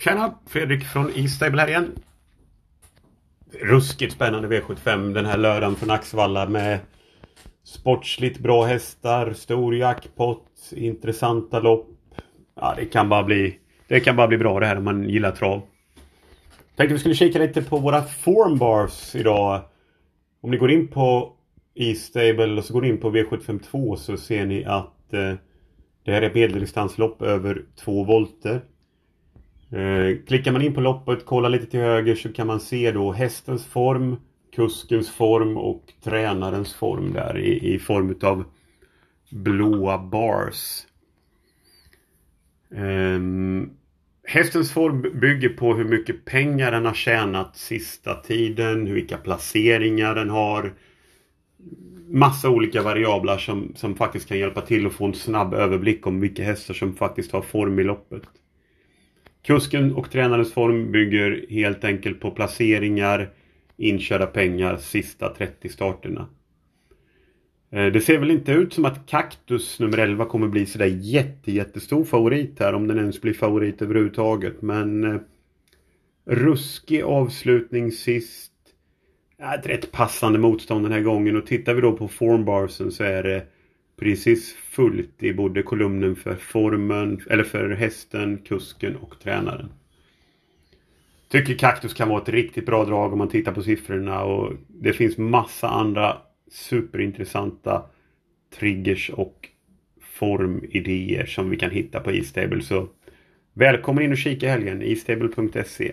Tjena! Fredrik från E-stable här igen. Ruskigt spännande V75 den här lördagen från Axvalla med sportsligt bra hästar, stor jackpot, intressanta lopp. Ja, det kan bara bli, det kan bara bli bra det här om man gillar trav. Tänkte vi skulle kika lite på våra formbars idag. Om ni går in på E-stable och så går ni in på V752 så ser ni att eh, det här är ett medeldistanslopp över 2 volter. Eh, klickar man in på loppet, kollar lite till höger så kan man se då hästens form, kuskens form och tränarens form där i, i form utav blåa bars. Um, hästens form bygger på hur mycket pengar den har tjänat sista tiden, vilka placeringar den har. Massa olika variabler som, som faktiskt kan hjälpa till att få en snabb överblick om vilka hästar som faktiskt har form i loppet. Kusken och tränarens form bygger helt enkelt på placeringar, inkörda pengar, sista 30 starterna. Eh, det ser väl inte ut som att Kaktus nummer 11 kommer bli sådär jätte, jättestor favorit här om den ens blir favorit överhuvudtaget. Men eh, ruskig avslutning sist. Ett rätt passande motstånd den här gången och tittar vi då på formbarsen så är det precis fullt i både kolumnen för formen, eller för hästen, kusken och tränaren. Tycker Kaktus kan vara ett riktigt bra drag om man tittar på siffrorna och det finns massa andra superintressanta triggers och formidéer som vi kan hitta på E-stable. Så välkommen in och kika i helgen, estable.se.